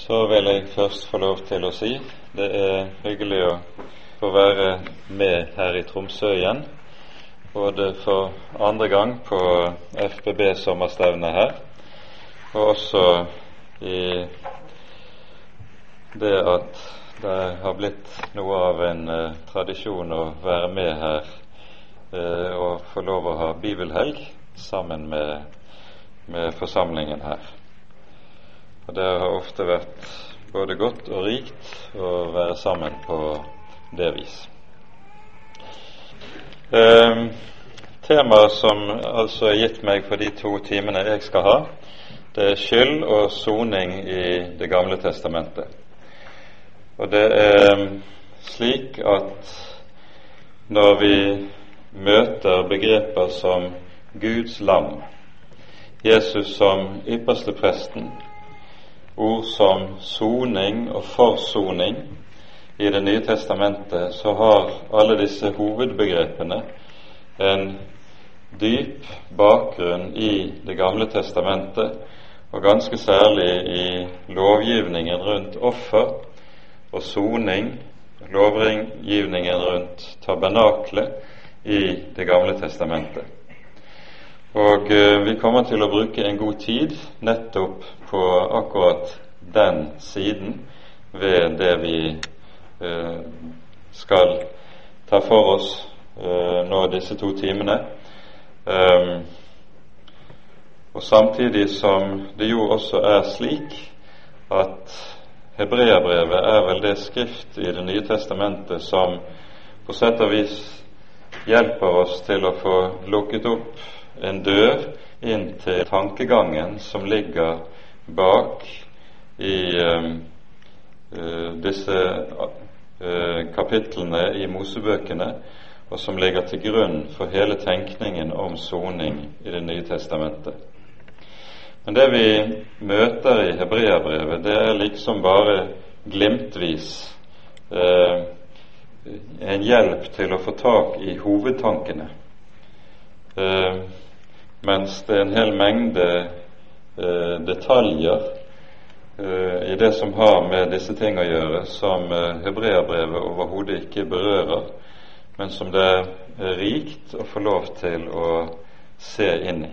så vil jeg først få lov til å si det er hyggelig å få være med her i Tromsø igjen. Både for andre gang på FBB sommerstevne her, og også i det at det har blitt noe av en eh, tradisjon å være med her eh, og få lov å ha bibelhelg sammen med, med forsamlingen her. Og Det har ofte vært både godt og rikt å være sammen på det vis. Eh, Temaet som altså er gitt meg for de to timene jeg skal ha, det er skyld og soning i Det gamle testamentet. Og det er slik at når vi møter begreper som Guds lam, Jesus som ypperste presten, ord som soning og forsoning i Det nye testamentet, så har alle disse hovedbegrepene en dyp bakgrunn i Det gamle testamentet, og ganske særlig i lovgivningen rundt offer og soning, lovgivningen rundt tabernaklet i Det gamle testamentet. Og eh, vi kommer til å bruke en god tid nettopp på akkurat den siden ved det vi eh, skal ta for oss eh, nå disse to timene. Um, og samtidig som det jo også er slik at Hebreabrevet er vel det skrift i Det nye testamentet som på sett og vis hjelper oss til å få lukket opp en dør inn til tankegangen som ligger bak i uh, disse uh, kapitlene i Mosebøkene, og som ligger til grunn for hele tenkningen om soning i Det nye testamentet. Men det vi møter i Hebreabrevet, det er liksom bare glimtvis eh, en hjelp til å få tak i hovedtankene. Uh, mens det er en hel mengde eh, detaljer eh, i det som har med disse ting å gjøre, som eh, hebreerbrevet overhodet ikke berører, men som det er rikt å få lov til å se inn i.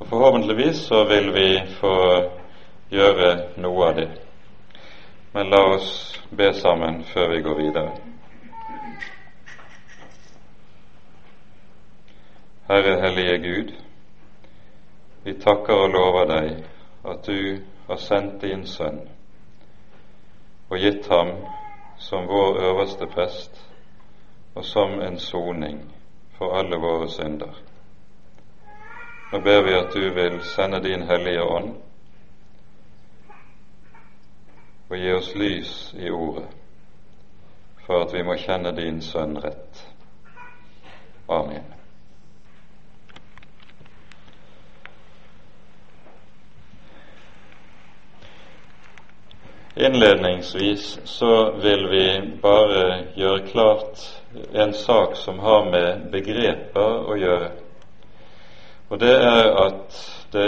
Og Forhåpentligvis så vil vi få gjøre noe av det. Men la oss be sammen før vi går videre. Herre Hellige Gud, vi takker og lover deg at du har sendt din sønn og gitt ham som vår øverste prest og som en soning for alle våre synder. Nå ber vi at du vil sende din Hellige Ånd og gi oss lys i ordet, for at vi må kjenne din Sønn rett. Amen. Innledningsvis så vil vi bare gjøre klart en sak som har med begreper å gjøre. Og det er at det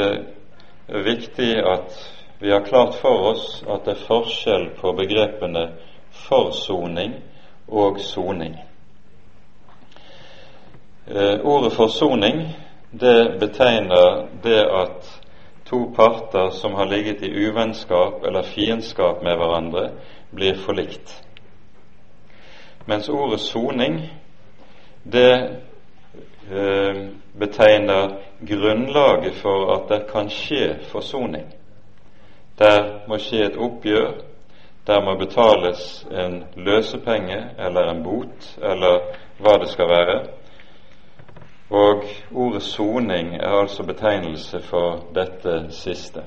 er viktig at vi har klart for oss at det er forskjell på begrepene forsoning og soning. Eh, ordet forsoning det betegner det at to parter som har ligget i uvennskap eller fiendskap med hverandre, blir forlikt. Mens ordet soning, det eh, betegner grunnlaget for at det kan skje forsoning. Der må skje et oppgjør, der må betales en løsepenge eller en bot eller hva det skal være. Og ordet soning er altså betegnelse for dette siste.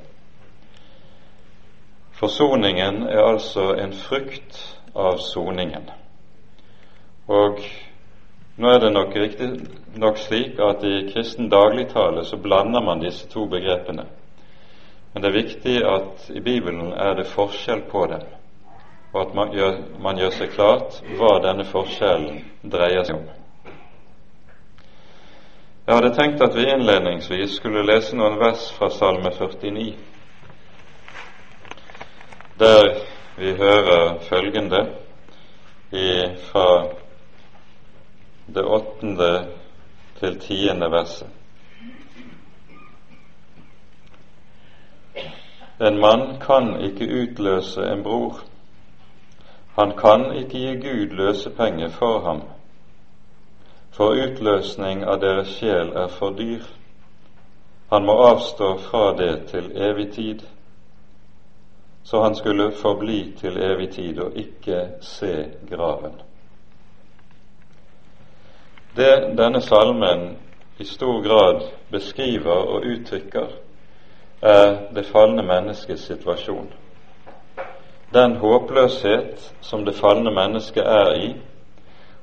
Forsoningen er altså en frukt av soningen. Og nå er det nok riktig nok slik at i kristen dagligtale så blander man disse to begrepene. Men det er viktig at i Bibelen er det forskjell på dem, og at man gjør, man gjør seg klart hva denne forskjellen dreier seg om. Jeg hadde tenkt at vi innledningsvis skulle lese noen vers fra Salme 49. der vi hører følgende fra det åttende til tiende verset. En mann kan ikke utløse en bror. Han kan ikke gi Gud løsepenger for ham, for utløsning av deres sjel er for dyr. Han må avstå fra det til evig tid, så han skulle forbli til evig tid og ikke se graven. Det denne salmen i stor grad beskriver og uttrykker, er det falne menneskets situasjon. Den håpløshet som det falne mennesket er i,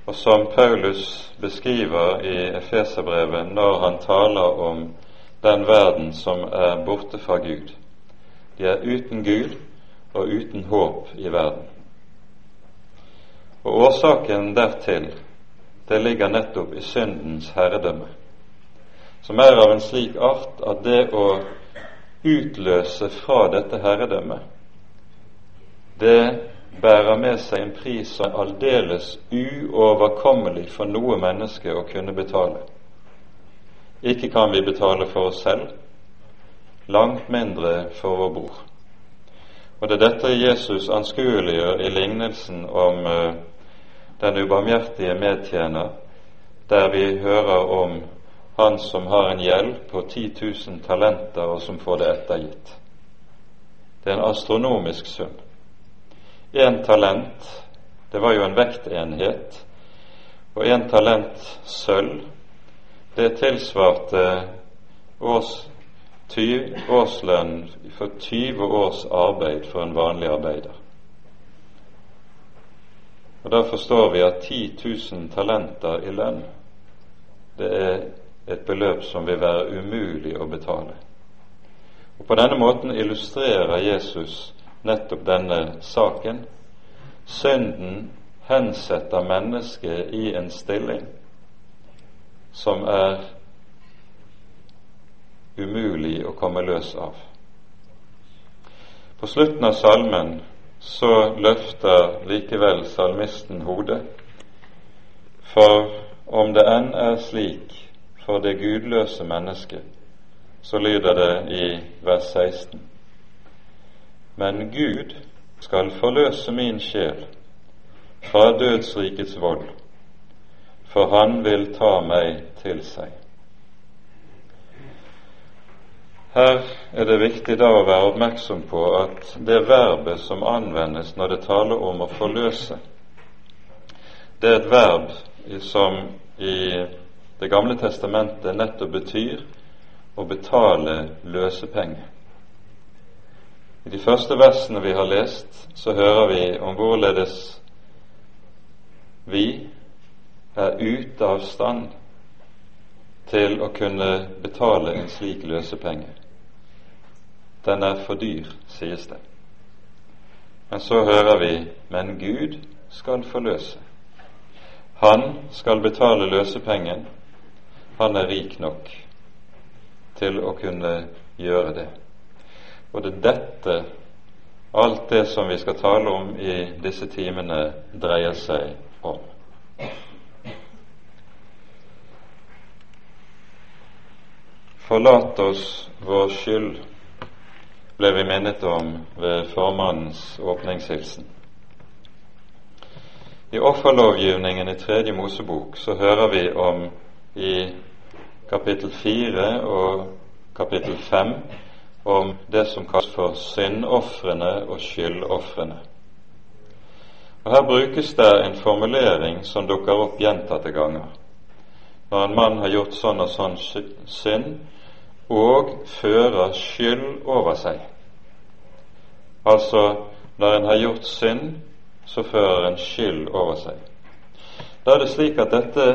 og som Paulus beskriver i Efeserbrevet når han taler om den verden som er borte fra Gud. De er uten Gud og uten håp i verden. Og Årsaken dertil det ligger nettopp i syndens herredømme, som er av en slik art at det å utløse fra dette herredømmet, det bærer med seg en pris som er aldeles uoverkommelig for noe menneske å kunne betale. Ikke kan vi betale for oss selv, langt mindre for vår bror. Og det er dette Jesus anskueliggjør i lignelsen om uh, den ubarmhjertige medtjener, der vi hører om han som har en gjeld på 10 000 talenter, og som får det ettergitt. Det er en astronomisk sum. Én talent, det var jo en vektenhet, og én talent sølv, det tilsvarte års, årslønn for 20 års arbeid for en vanlig arbeider. Og Da forstår vi at 10 000 talenter i lønn, det er et beløp som vil være umulig å betale. Og På denne måten illustrerer Jesus nettopp denne saken. Synden hensetter mennesket i en stilling som er umulig å komme løs av. På slutten av salmen så løfter likevel salmisten hodet. For om det enn er slik for det gudløse mennesket, så lyder det i vers 16. Men Gud skal forløse min sjel fra dødsrikets vold, for han vil ta meg til seg. Her er det viktig da å være oppmerksom på at det verbet som anvendes når det taler om å forløse, det er et verb som i Det gamle testamentet nettopp betyr å betale løsepenge. I de første versene vi har lest, så hører vi om hvorledes vi er ute av stand til å kunne betale en slik løsepenge. Den er for dyr, sies det. Men så hører vi men Gud skal forløse. Han skal betale løsepengen. Han er rik nok til å kunne gjøre det. Og det dette, alt det som vi skal tale om i disse timene, dreier seg om. Forlat oss vår skyld ble vi minnet om ved formannens åpningshilsen. I offerlovgivningen i Tredje Mosebok så hører vi om i kapittel fire og kapittel fem om det som kalles for syndofrene og skyldofrene. Og Her brukes det en formulering som dukker opp gjentatte ganger. Når en mann har gjort sånn og sånn synd, og fører skyld over seg. Altså, når en har gjort synd, så fører en skyld over seg. Da er det slik at dette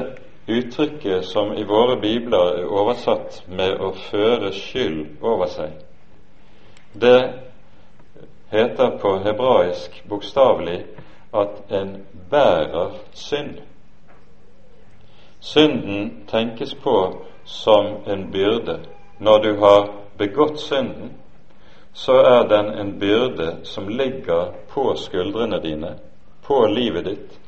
uttrykket som i våre bibler er oversatt med 'å føre skyld over seg', det heter på hebraisk bokstavelig at en bærer synd. Synden tenkes på som en byrde når du har begått synden, så er den en byrde som ligger på skuldrene dine, på livet ditt.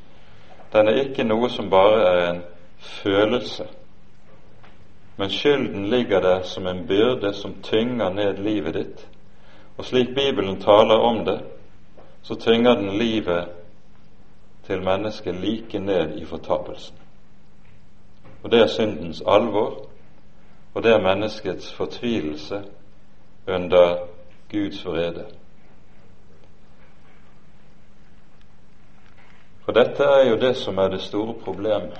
Den er ikke noe som bare er en følelse, men skylden ligger der som en byrde som tynger ned livet ditt. Og slik Bibelen taler om det, så tynger den livet til mennesket like ned i fortapelsen. Og det er syndens alvor, og det er menneskets fortvilelse under Guds vrede. For dette er jo det som er det store problemet,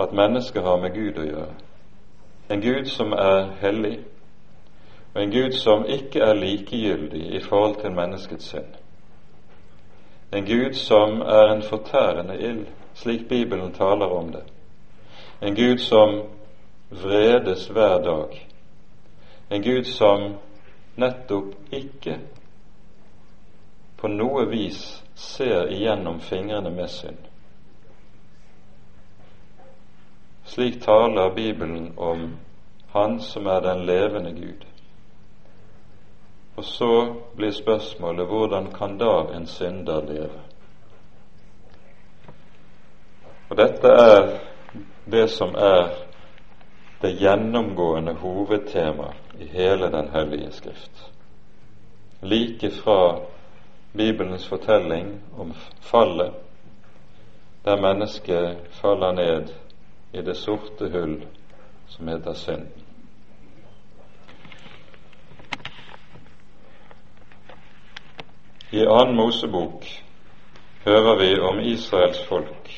at mennesket har med Gud å gjøre. En Gud som er hellig, en Gud som ikke er likegyldig i forhold til menneskets synd. En Gud som er en fortærende ild, slik Bibelen taler om det. En Gud som vredes hver dag en Gud som nettopp ikke på noe vis ser igjennom fingrene med synd. Slik taler Bibelen om Han som er den levende Gud. Og så blir spørsmålet hvordan kan da en synder leve? Og dette er det som er det gjennomgående hovedtema i hele Den hellige skrift. Like fra Bibelens fortelling om fallet, der mennesket faller ned i det sorte hull som heter synden. I annen Mosebok hører vi om Israels folk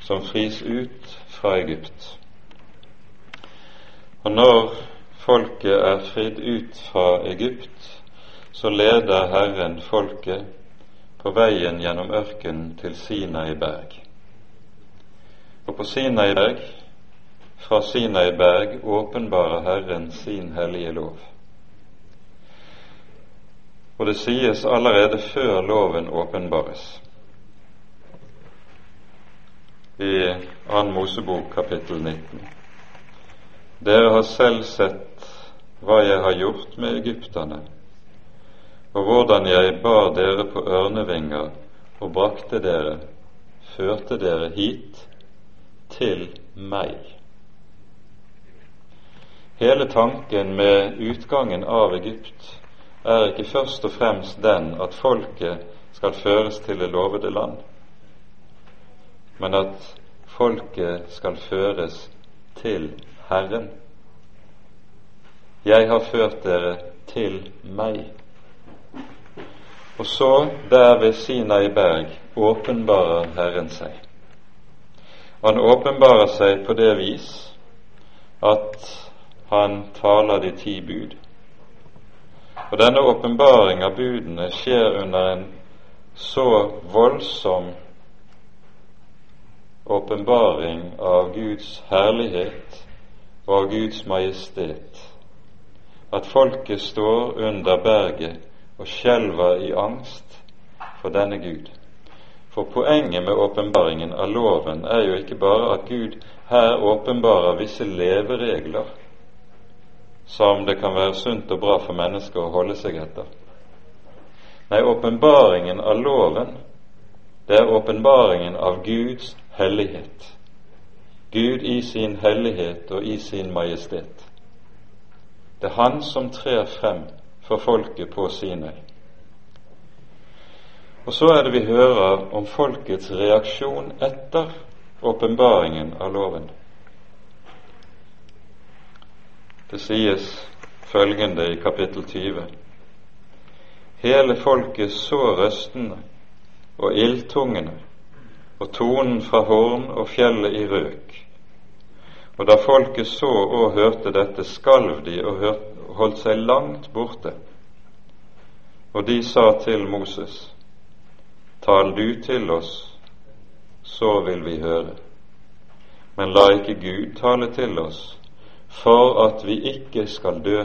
som fris ut fra Egypt. Og når folket er fridd ut fra Egypt, så leder Herren folket på veien gjennom ørkenen til Sinaiberg. Og på Sinaiberg, fra Sinaiberg, åpenbarer Herren sin hellige lov. Og det sies allerede før loven åpenbares. I 2. Mosebok kapittel 19. Dere har selv sett hva jeg har gjort med egypterne, og hvordan jeg bar dere på ørnevinger og brakte dere, førte dere hit til meg. Hele tanken med utgangen av Egypt er ikke først og fremst den at folket skal føres til det lovede land, men at folket skal føres til Herren. Jeg har ført dere til meg. Og så, der ved Sinai berg, åpenbarer Herren seg. Han åpenbarer seg på det vis at han taler de ti bud. Og denne åpenbaring av budene skjer under en så voldsom åpenbaring av Guds herlighet og av Guds majestet, at folket står under berget og skjelver i angst for denne Gud. For poenget med åpenbaringen av loven er jo ikke bare at Gud her åpenbarer visse leveregler som det kan være sunt og bra for mennesker å holde seg etter. Nei, åpenbaringen av loven, det er åpenbaringen av Guds hellighet. Gud i sin hellighet og i sin majestet. Det er Han som trer frem for folket på Sinai. Og så er det vi hører om folkets reaksjon etter åpenbaringen av loven. Det sies følgende i kapittel 20. Hele folket så røstene og ildtungene og tonen fra horn og fjellet i røk. Og da folket så og hørte dette, skalv de og holdt seg langt borte. Og de sa til Moses, Tal du til oss, så vil vi høre. Men la ikke Gud tale til oss, for at vi ikke skal dø.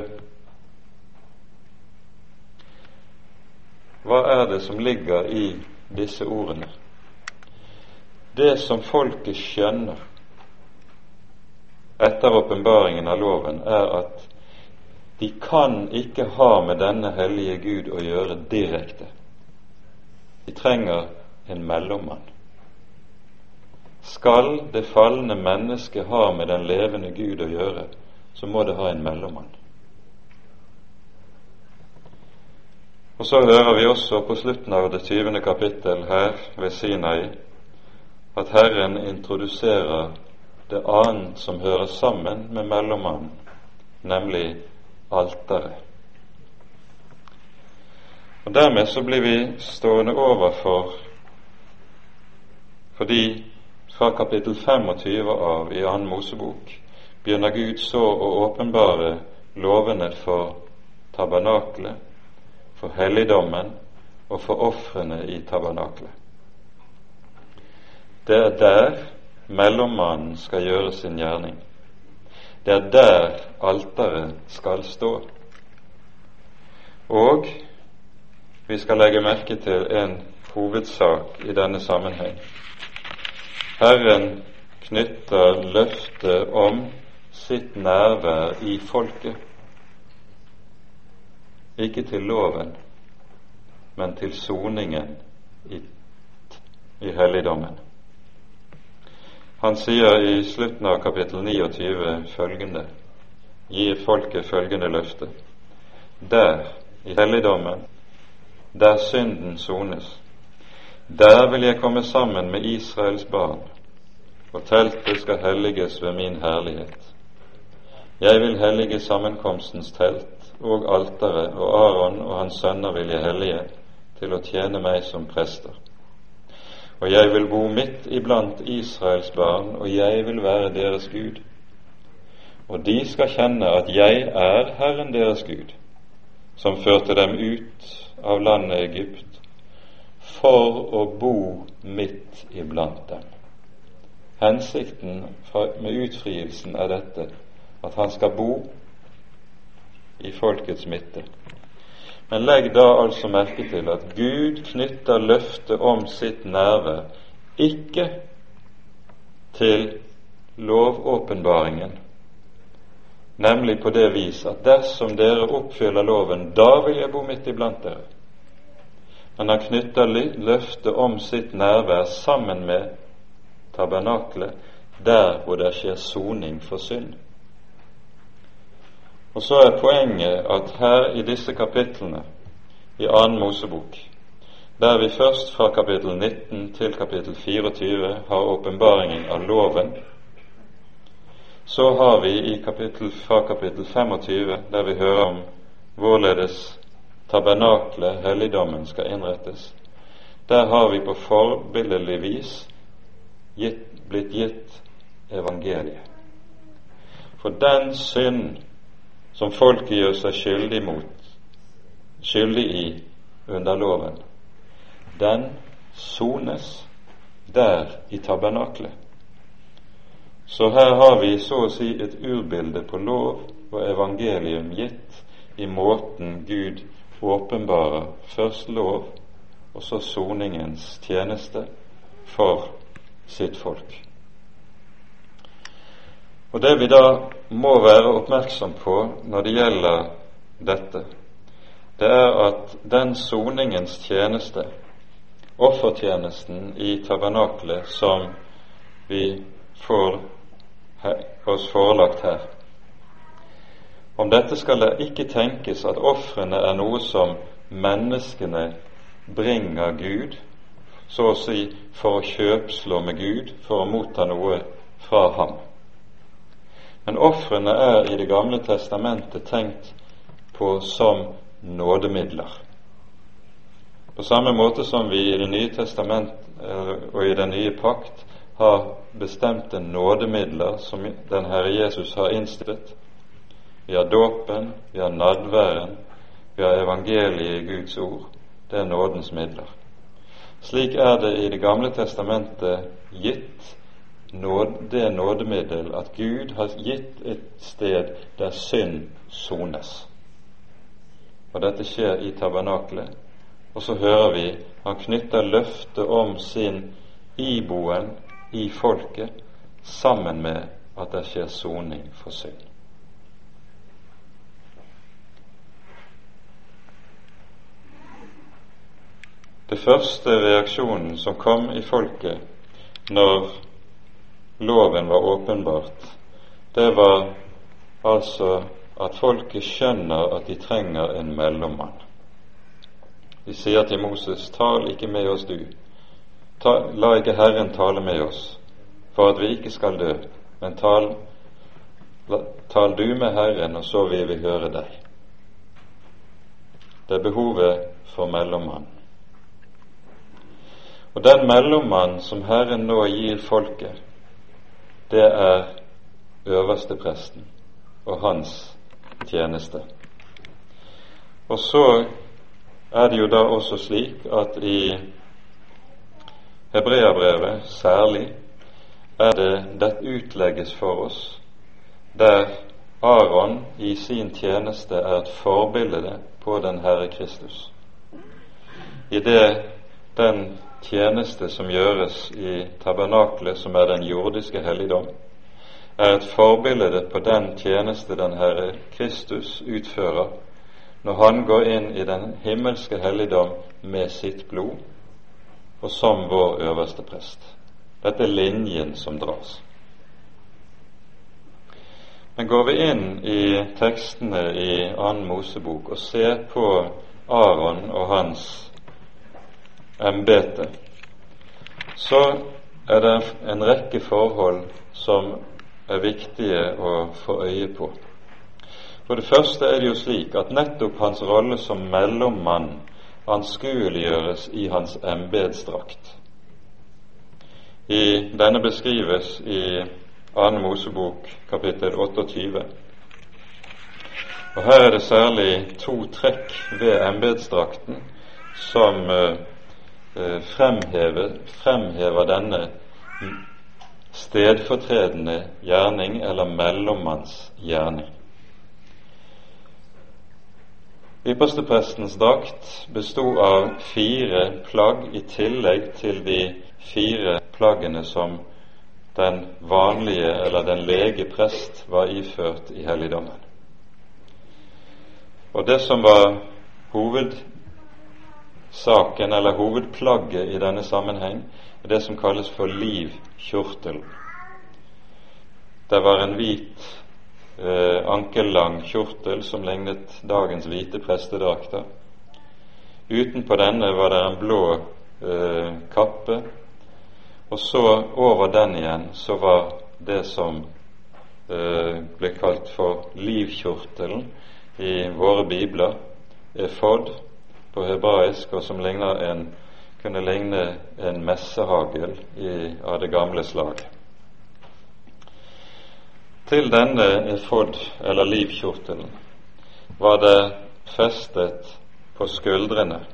Hva er det som ligger i disse ordene? Det som folket skjønner etter åpenbaringen av loven, er at de kan ikke ha med denne hellige Gud å gjøre direkte. De trenger en mellommann. Skal det falne mennesket ha med den levende Gud å gjøre, så må det ha en mellommann. Og så hører vi også på slutten av det tyvende kapittel her ved Sinai at Herren introduserer det annet som hører sammen med mellommannen, nemlig alteret. Og Dermed så blir vi stående overfor fordi fra kapittel 25 av i Annen Mosebok begynner Gud så å åpenbare lovene for tabernaklet, for helligdommen og for ofrene i tabernaklet. Det er der mellommannen skal gjøre sin gjerning. Det er der alteret skal stå. Og vi skal legge merke til en hovedsak i denne sammenheng. Herren knytter løftet om sitt nærvær i folket, ikke til loven, men til soningen i, i helligdommen. Han sier i slutten av kapittel 29 følgende gir folket følgende løfte. Der, i helligdommen, der synden sones, der vil jeg komme sammen med Israels barn, og teltet skal helliges ved min herlighet. Jeg vil hellige sammenkomstens telt og alteret, og Aron og hans sønner vil jeg hellige til å tjene meg som prester og jeg vil bo midt iblant Israels barn, og jeg vil være deres Gud. Og de skal kjenne at jeg er Herren deres Gud, som førte dem ut av landet Egypt, for å bo midt iblant dem. Hensikten med utfrielsen er dette, at han skal bo i folkets midte. Men legg da altså merke til at Gud knytter løftet om sitt nærvær ikke til lovåpenbaringen, nemlig på det vis at dersom dere oppfyller loven, da vil jeg bo midt iblant dere. Men han knytter løftet om sitt nærvær sammen med tabernaklet, der hvor det skjer soning for synd. Og så er poenget at her i disse kapitlene i annen Mosebok, der vi først fra kapittel 19 til kapittel 24 har åpenbaringen av loven, så har vi i kapittel, fra kapittel 25, der vi hører om hvorledes tabernaklet, helligdommen, skal innrettes, der har vi på forbilledlig vis gitt, blitt gitt evangeliet. For den synd som folket gjør seg skyldig mot, skyldig i under loven, den sones der i tabernaklet. Så her har vi så å si et urbilde på lov og evangelium gitt i måten Gud åpenbarer først lov og så soningens tjeneste for sitt folk. Og Det vi da må være oppmerksom på når det gjelder dette, det er at den soningens tjeneste, offertjenesten i tabernaklet som vi får oss forelagt her Om dette skal det ikke tenkes at ofrene er noe som menneskene bringer Gud, så å si for å kjøpslå med Gud, for å motta noe fra ham. Men ofrene er i Det gamle testamentet tenkt på som nådemidler. På samme måte som vi i Det nye testament eh, og i Den nye pakt har bestemte nådemidler som den Herre Jesus har innstillet. Vi har dåpen, vi har nadværen, vi har evangeliet i Guds ord. Det er nådens midler. Slik er det i Det gamle testamentet gitt det nådemiddel at Gud har gitt et sted der synd sones. Og dette skjer i tabernakelet. Og så hører vi han knytter løftet om sin iboen i folket sammen med at det skjer soning for synd. Det første reaksjonen som kom i folket når loven var åpenbart, det var altså at folket skjønner at de trenger en mellommann. De sier til Moses, tal ikke med oss du, ta, la ikke Herren tale med oss, for at vi ikke skal dø, men tal, la, tal du med Herren, og så vil vi høre deg. Det er behovet for mellommann. Og den mellommann som Herren nå gir folket, det er øverstepresten og hans tjeneste. Og så er det jo da også slik at i Hebreabrevet særlig er det dette utlegges for oss, der Aron i sin tjeneste er et forbilde på den Herre Kristus. I det den tjeneste som gjøres i tabernaklet, som er den jordiske helligdom, er et forbilde på den tjeneste den Herre Kristus utfører når han går inn i den himmelske helligdom med sitt blod, og som vår øverste prest. Dette er linjen som dras. Men går vi inn i tekstene i Annen Mosebok og ser på Aron og hans embete, så er det en rekke forhold som er viktige å få øye på. For det første er det jo slik at nettopp hans rolle som mellommann anskueliggjøres i hans embetsdrakt. Denne beskrives i 2. Mosebok kapittel 28. Og Her er det særlig to trekk ved embetsdrakten som eh, fremhever, fremhever denne stedfortredende gjerning eller mellommannsgjerning. Yppersteprestens drakt bestod av fire plagg i tillegg til de fire plaggene som den vanlige eller den lege prest var iført i helligdommen. Og det som var hovedsaken eller hovedplagget i denne sammenheng, er det som kalles for livkjortel. Det var en hvit eh, ankellang kjortel som lignet dagens hvite prestedrakter. Utenpå denne var det en blå eh, kappe, og så over den igjen så var det som eh, ble kalt for livkjortelen i våre bibler, efod på hebraisk, og som en, kunne ligne en messehagel i, av det gamle slaget. Til denne efod, eller livkjortelen, var det festet på skuldrene,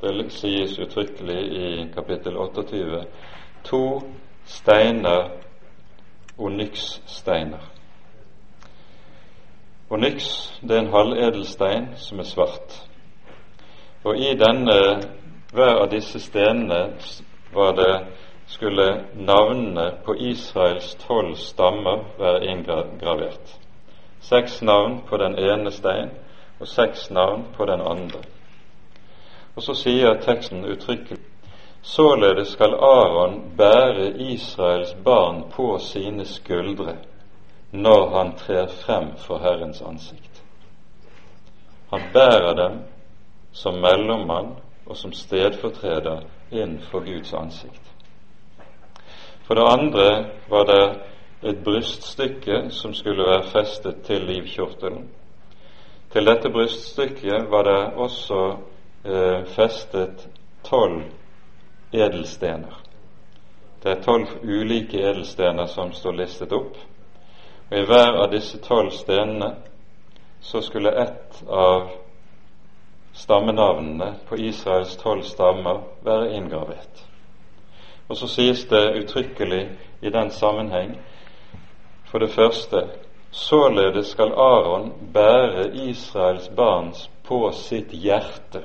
det sies uttrykkelig i kapittel 28, to steiner, onykssteiner. Onyx det er en halvedelstein som er svart. Og i denne, hver av disse stenene var det skulle navnene på Israels tolv stammer være inngravert. Seks navn på den ene stein og seks navn på den andre. Og så sier teksten uttrykkelig Således skal Aron bære Israels barn på sine skuldre når han trer frem for Herrens ansikt. Han bærer dem som mellommann og som stedfortreder innenfor Guds ansikt. For det andre var det et bryststykke som skulle være festet til livkjortelen. Til dette bryststykket var det også eh, festet tolv edelstener. Det er tolv ulike edelstener som står listet opp. Og I hver av disse tolv stenene så skulle ett av stammenavnene på Israels tolv stammer være inngravert. Og så sies det uttrykkelig i den sammenheng for det første således skal Aron bære Israels barns på sitt hjerte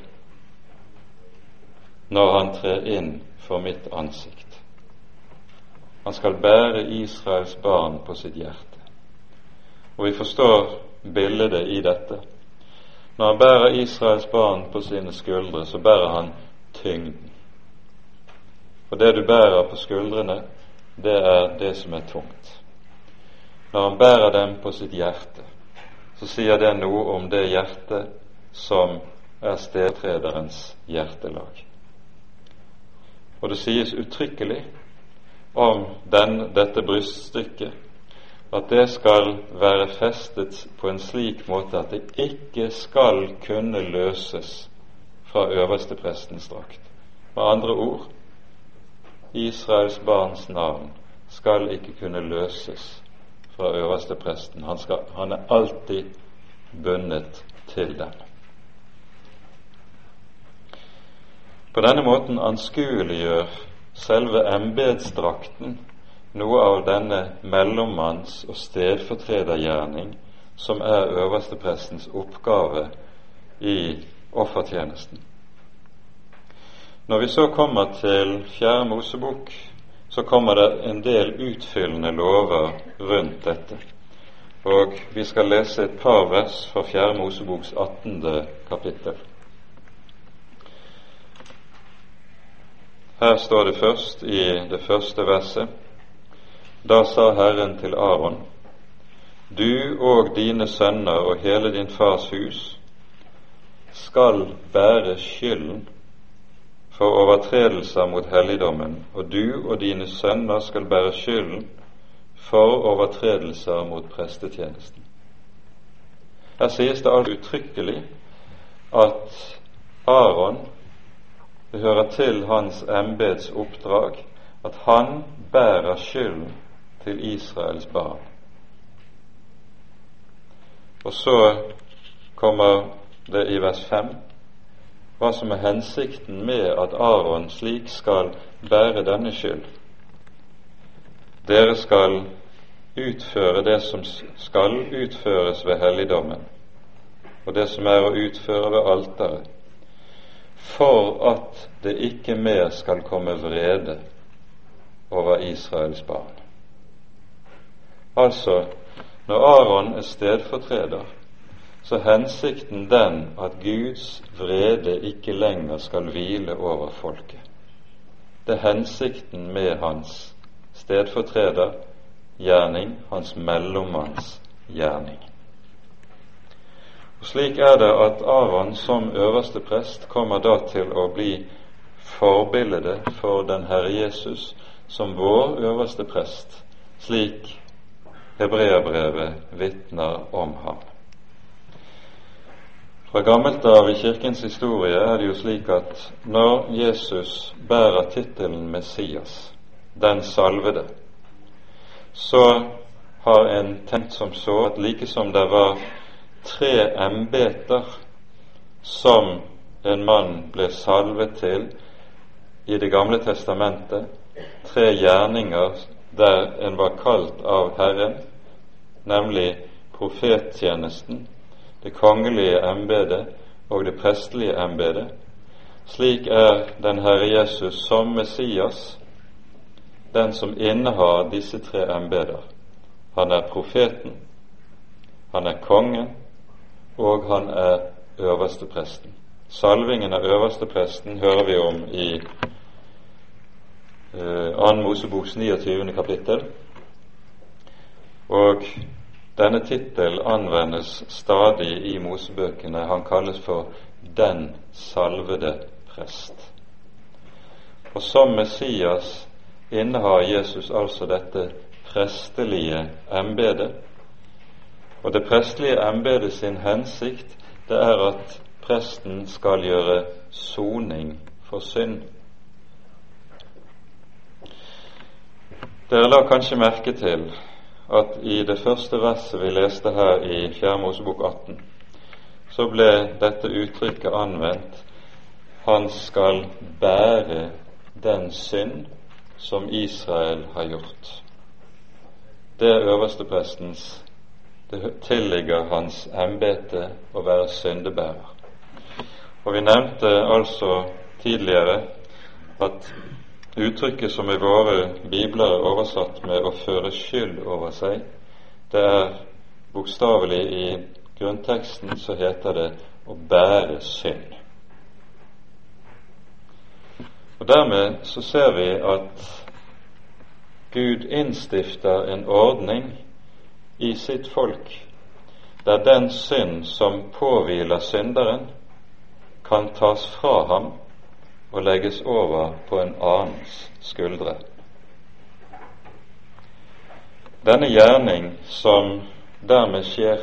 når han trer inn for mitt ansikt. Han skal bære Israels barn på sitt hjerte. Og vi forstår bildet i dette. Når han bærer Israels barn på sine skuldre, så bærer han tyngden Og det du bærer på skuldrene, det er det som er tungt. Når han bærer dem på sitt hjerte, så sier det noe om det hjertet som er stedtrederens hjertelag. Og det sies uttrykkelig om den, dette bryststykket at det skal være festet på en slik måte at det ikke skal kunne løses fra øversteprestens drakt. Med andre ord Israels barns navn skal ikke kunne løses fra øverstepresten. Han, skal, han er alltid bundet til den. På denne måten anskueliggjør selve embetsdrakten noe av denne mellommanns- og stedfortredergjerning som er øversteprestens oppgave i offertjenesten. Når vi så kommer til Fjerde Mosebok, så kommer det en del utfyllende lover rundt dette. Og vi skal lese et par vers fra Fjerde Moseboks 18. kapittel. Her står det først i det første verset Da sa Herren til Aron, du og dine sønner og hele din fars hus skal bære skylden for overtredelser mot helligdommen, og du og dine sønner skal bære skylden for overtredelser mot prestetjenesten. Her sies det altså uttrykkelig at Aron det hører til hans embets oppdrag at han bærer skylden til Israels barn. Og så kommer det i vers 5 hva som er hensikten med at Aron slik skal bære denne skyld. Dere skal utføre det som skal utføres ved helligdommen, og det som er å utføre ved alteret, for at det ikke mer skal komme vrede over Israels barn. Altså, når Aron er stedfortreder, så hensikten den at Guds vrede ikke lenger skal hvile over folket. Det er hensikten med hans stedfortreder gjerning, hans mellommanns gjerning. Og Slik er det at Aron som øverste prest kommer da til å bli forbildet for den Herre Jesus som vår øverste prest, slik hebreerbrevet vitner om ham. Fra gammelt av i Kirkens historie er det jo slik at når Jesus bærer tittelen Messias, den salvede, så har en tenkt som så at like som det var tre embeter som en mann ble salvet til i Det gamle testamentet, tre gjerninger der en var kalt av Herren, nemlig profettjenesten, det kongelige embetet og det prestelige embetet. Slik er den Herre Jesus som Messias den som innehar disse tre embeter. Han er profeten, han er kongen, og han er øverstepresten. Salvingen av øverstepresten hører vi om i 2. Moseboks 29. kapittel. Og denne tittel anvendes stadig i Mosebøkene. Han kalles for Den salvede prest. Og som Messias innehar Jesus altså dette prestelige embetet. Og det prestelige embetet sin hensikt det er at presten skal gjøre soning for synd. Dere la kanskje merke til at i det første verset vi leste her i 4. Mosebok 18, så ble dette uttrykket anvendt han skal bære den synd som Israel har gjort. Det er øversteprestens Det tilligger hans embete å være syndebærer. Og Vi nevnte altså tidligere at uttrykket som i våre bibler er oversatt med 'å føre skyld over seg', det er bokstavelig i grunnteksten så heter det 'å bære synd'. Og Dermed så ser vi at Gud innstifter en ordning i sitt folk der den synd som påhviler synderen, kan tas fra ham og legges over på en annens skuldre. Denne gjerning som dermed skjer,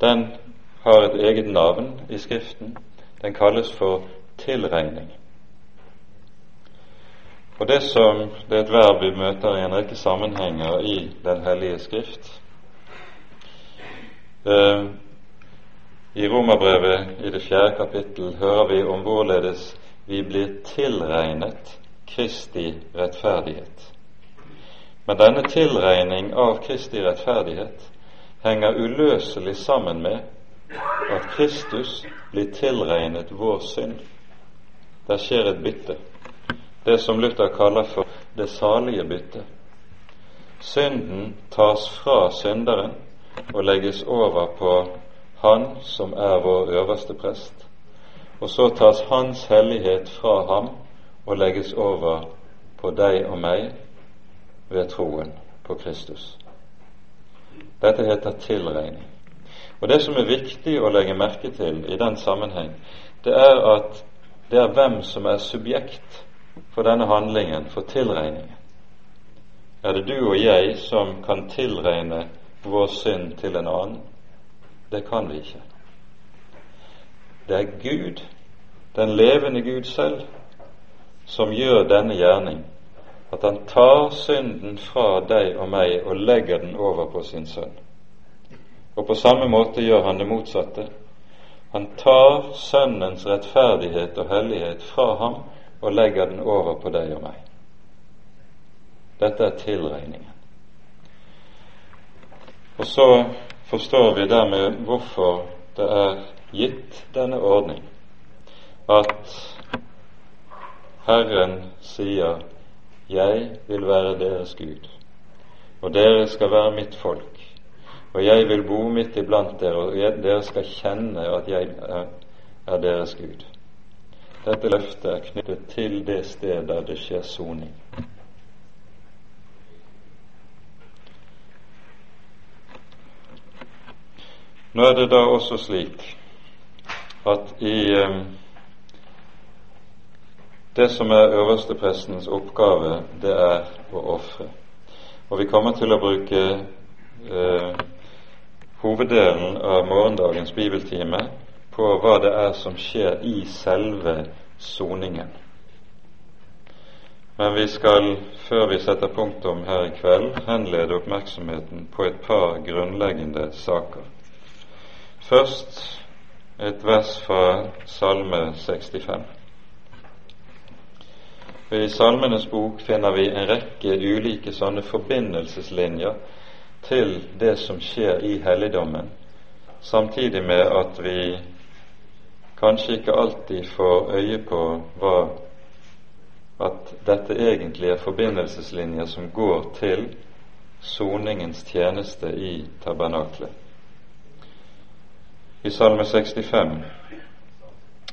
den har et eget navn i Skriften. Den kalles for tilregning. Og det som det er et verb vi møter i en rekke sammenhenger i Den hellige Skrift. Eh, I Romerbrevet i det fjerde kapittel hører vi om hvorledes vi blir tilregnet Kristi rettferdighet. Men denne tilregning av Kristi rettferdighet henger uløselig sammen med at Kristus blir tilregnet vår synd. Der skjer et bytte, det som Luther kaller for det salige bytte. Synden tas fra synderen og legges over på Han som er vår øverste prest, og så tas Hans hellighet fra ham og legges over på deg og meg ved troen på Kristus. Dette heter tilregning. Og Det som er viktig å legge merke til i den sammenheng, det er at det er hvem som er subjekt for denne handlingen, for tilregningen. Er det du og jeg som kan tilregne vår synd til en annen? Det kan vi ikke. Det er Gud, den levende Gud selv, som gjør denne gjerning, at han tar synden fra deg og meg og legger den over på sin sønn. Og på samme måte gjør han det motsatte. Han tar Sønnens rettferdighet og hellighet fra ham og legger den over på deg og meg. Dette er tilregningen. Og så forstår vi dermed hvorfor det er gitt denne ordning at Herren sier 'Jeg vil være deres Gud', og dere skal være mitt folk. Og jeg vil bo midt iblant dere, og dere skal kjenne at jeg er, er deres Gud. Dette løftet er knyttet til det sted der det skjer soning. Nå er det da også slik at i um, det som er øversteprestens oppgave, det er å ofre. Og vi kommer til å bruke eh, hoveddelen av morgendagens bibeltime på hva det er som skjer i selve soningen. Men vi skal, før vi setter punktum her i kveld, henlede oppmerksomheten på et par grunnleggende saker. Først et vers fra Salme 65. I Salmenes bok finner vi en rekke ulike sånne forbindelseslinjer til det som skjer i helligdommen, samtidig med at vi kanskje ikke alltid får øye på hva at dette egentlig er forbindelseslinjer som går til soningens tjeneste i tabernaklet. I Salme 65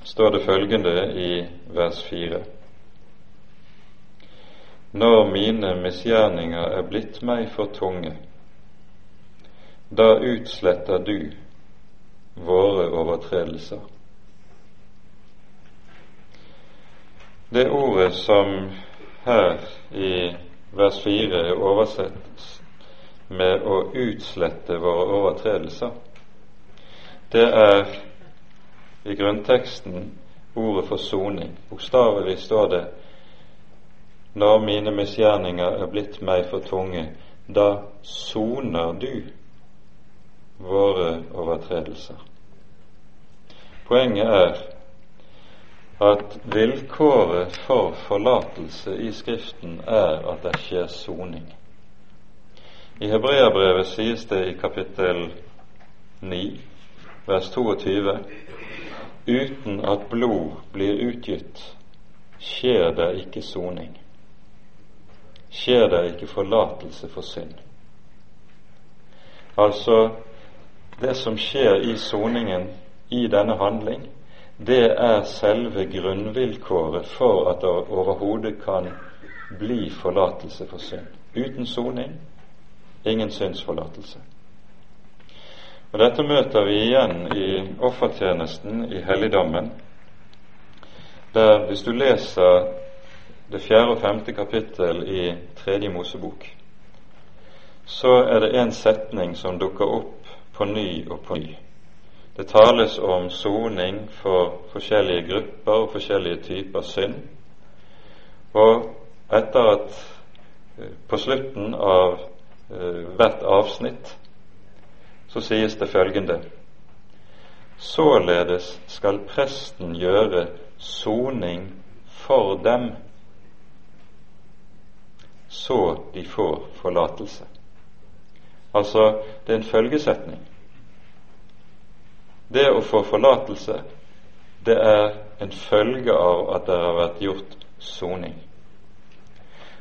står det følgende i vers 4. Når mine misgjerninger er blitt meg for tunge, da utsletter du våre overtredelser. Det ordet som her i vers 4 er oversett med å utslette våre overtredelser, det er i grunnteksten ordet for soning. Bokstavelig står det når mine misgjerninger er blitt meg for tunge, da soner du våre overtredelser. Poenget er at vilkåret for forlatelse i Skriften er at det skjer soning. I Hebreabrevet sies det i kapittel 9, vers 22, uten at blod blir utgitt, skjer det ikke soning. Skjer det ikke forlatelse for synd. Altså det som skjer i soningen i denne handling, det er selve grunnvilkåret for at det overhodet kan bli forlatelse for synd. Uten soning ingen syndsforlatelse. Og Dette møter vi igjen i offertjenesten i helligdommen, der hvis du leser det fjerde og femte kapittel i Tredje Mosebok, så er det en setning som dukker opp på ny og på ny. Det tales om soning for forskjellige grupper og forskjellige typer synd. Og etter at eh, på slutten av eh, hvert avsnitt så sies det følgende Således skal presten gjøre soning for dem, så de får forlatelse. Altså, det er en følgesetning. Det å få forlatelse, det er en følge av at det har vært gjort soning.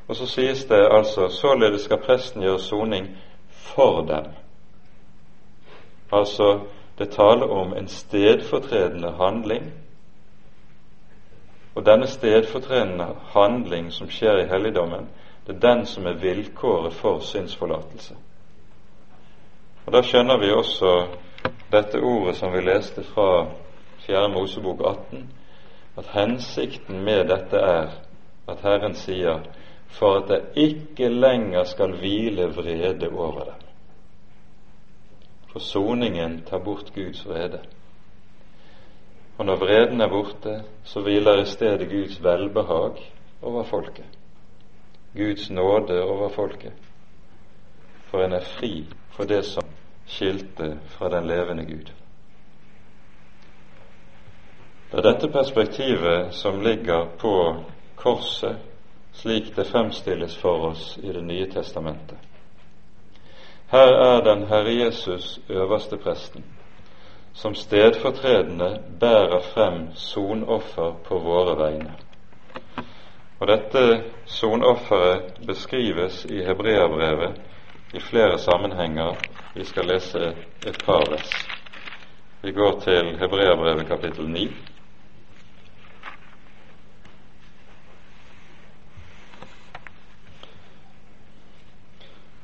Og så sies det altså således skal presten gjøre soning for dem. Altså, det taler om en stedfortredende handling. Og denne stedfortredende handling som skjer i helligdommen, det er den som er vilkåret for synsforlatelse. Og Da skjønner vi også dette ordet som vi leste fra 4. Mosebok 18, at hensikten med dette er at Herren sier for at det ikke lenger skal hvile vrede over dem. For soningen tar bort Guds vrede. Og når vreden er borte, så hviler i stedet Guds velbehag over folket. Guds nåde over folket. For en er fri for det som skilte fra den levende Gud. Det er dette perspektivet som ligger på korset, slik det fremstilles for oss i Det nye testamentet. Her er den Herre Jesus øverste presten, som stedfortredende bærer frem sonoffer på våre vegne. Og Dette sonofferet beskrives i Hebreabrevet i flere sammenhenger. Vi skal lese et par vers. Vi går til Hebreabrevet kapittel 9.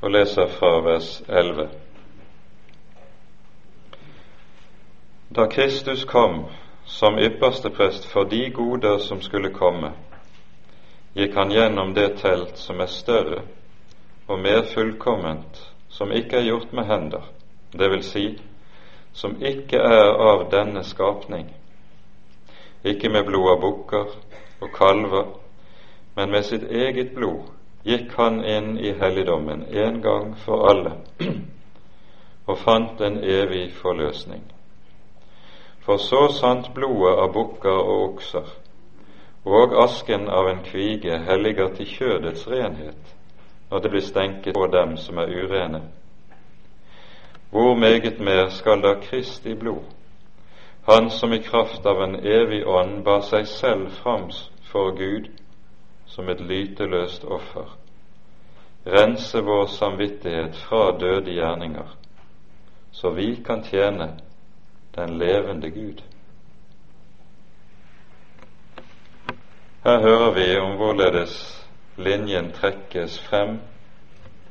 og leser fra vers 11. Da Kristus kom som ypperste prest for de goder som skulle komme, gikk han gjennom det telt som er større og mer fullkomment, som ikke er gjort med hender, det vil si, som ikke er av denne skapning, ikke med blod av bukker og kalver, men med sitt eget blod gikk han inn i helligdommen en gang for alle og fant en evig forløsning. For så sant blodet av bukker og okser og asken av en kvige helliger til kjødets renhet, når det blir stenket på dem som er urene. Hvor meget mer skal da Kristi blod, Han som i kraft av en evig ånd bar seg selv fram for Gud som et lyteløst offer, rense vår samvittighet fra døde gjerninger, så vi kan tjene den levende Gud. Her hører vi om hvorledes linjen trekkes frem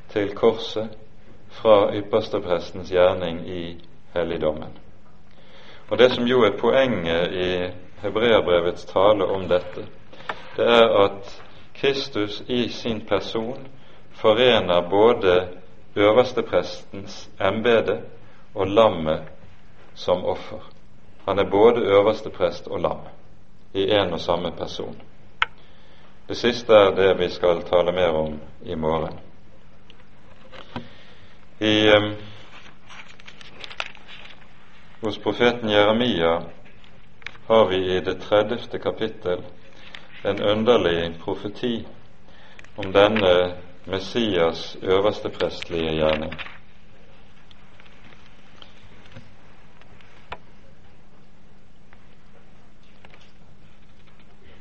til korset fra yppersteprestens gjerning i helligdommen. Og Det som jo er poenget i hebreerbrevets tale om dette, det er at Kristus i sin person forener både øversteprestens embete og lammet som offer. Han er både øversteprest og lam i en og samme person. Det siste er det vi skal tale mer om i morgen. I, um, hos profeten Jeremia har vi i det tredjeste kapittel en underlig profeti om denne Messias øverste prestlige gjerning.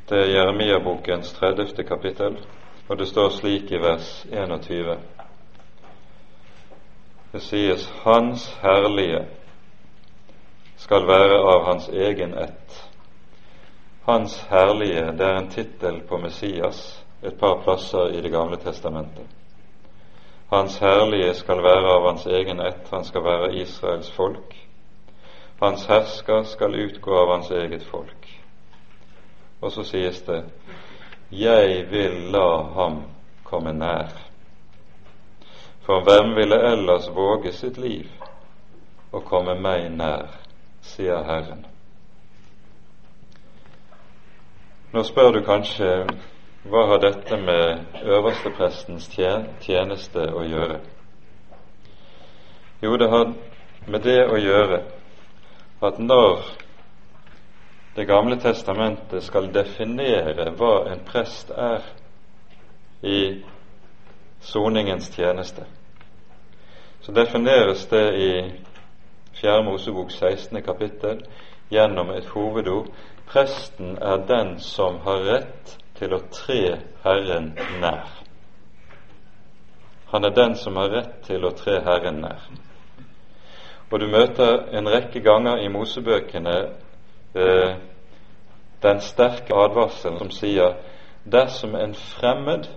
Det er Jeremia-bokens 30. kapittel, og det står slik i vers 21. Det sies 'Hans herlige skal være av hans egen ett, Hans herlige, det er en tittel på Messias et par plasser i Det gamle testamentet. Hans herlige skal være av hans egen ett, han skal være Israels folk. Hans hersker skal utgå av hans eget folk. Og så sies det Jeg vil la ham komme nær. For hvem ville ellers våge sitt liv og komme meg nær, sier Herren. Nå spør du kanskje hva har dette med øversteprestens tjeneste å gjøre? Jo, det har med det å gjøre at når Det gamle testamentet skal definere hva en prest er i soningens tjeneste, så defineres det i 4. Mosebok 16. kapittel gjennom et hovedord presten er den som har rett til å tre Herren nær. Han er den som har rett til å tre Herren nær. Og du møter en rekke ganger i Mosebøkene eh, den sterke advarselen som sier dersom en fremmed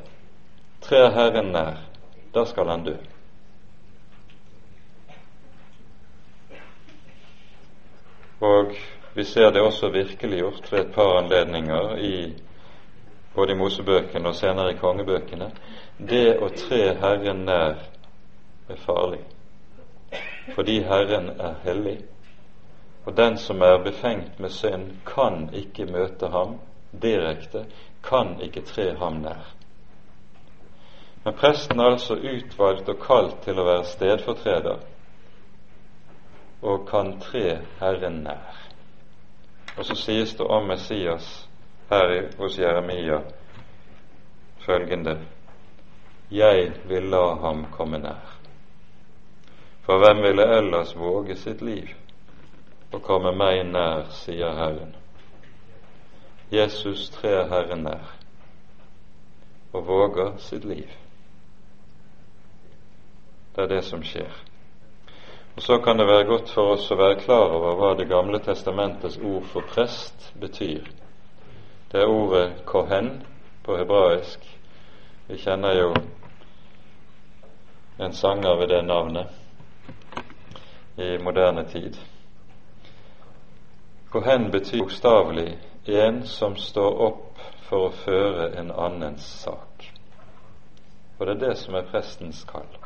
trer Herren nær, da skal han dø. Og vi ser det også virkeliggjort ved et par anledninger i både i Mosebøkene og senere i kongebøkene, det å tre Herren nær er farlig, fordi Herren er hellig. Og den som er befengt med synd, kan ikke møte ham direkte, kan ikke tre ham nær. Men presten er altså utvalgt og kalt til å være stedfortreder, og kan tre Herren nær. Og så sies det om Messias her hos Jeremia følgende Jeg vil la ham komme nær. For hvem ville ellers våge sitt liv og komme meg nær, sier Herren. Jesus trer Herren nær og våger sitt liv. Det er det som skjer. Og Så kan det være godt for oss å være klar over hva Det gamle testamentets ord for prest betyr. Det er ordet kohen på hebraisk. Vi kjenner jo en sanger ved det navnet i moderne tid. Kohen betyr bokstavelig en som står opp for å føre en annens sak. Og det er det som er prestens kall.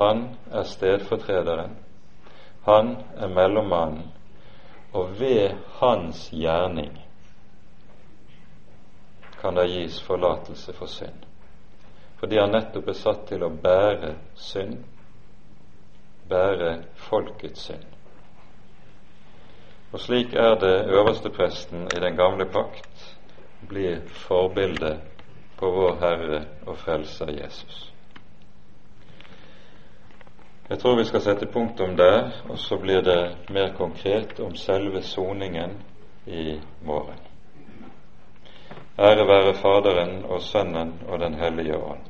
Han er stedfortrederen, han er mellommannen, og ved hans gjerning kan det gis forlatelse for synd. Fordi han nettopp er satt til å bære synd, bære folkets synd. Og slik er det øverstepresten i den gamle pakt blir forbildet på vår Herre og Frelser Jesus. Jeg tror vi skal sette punktum der, og så blir det mer konkret om selve soningen i morgen. Ære være Faderen og Sønnen og Den hellige ånd,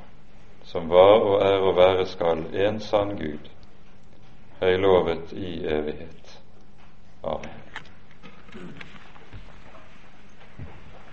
som var og er og være skal en sann Gud, høylovet i evighet. Amen.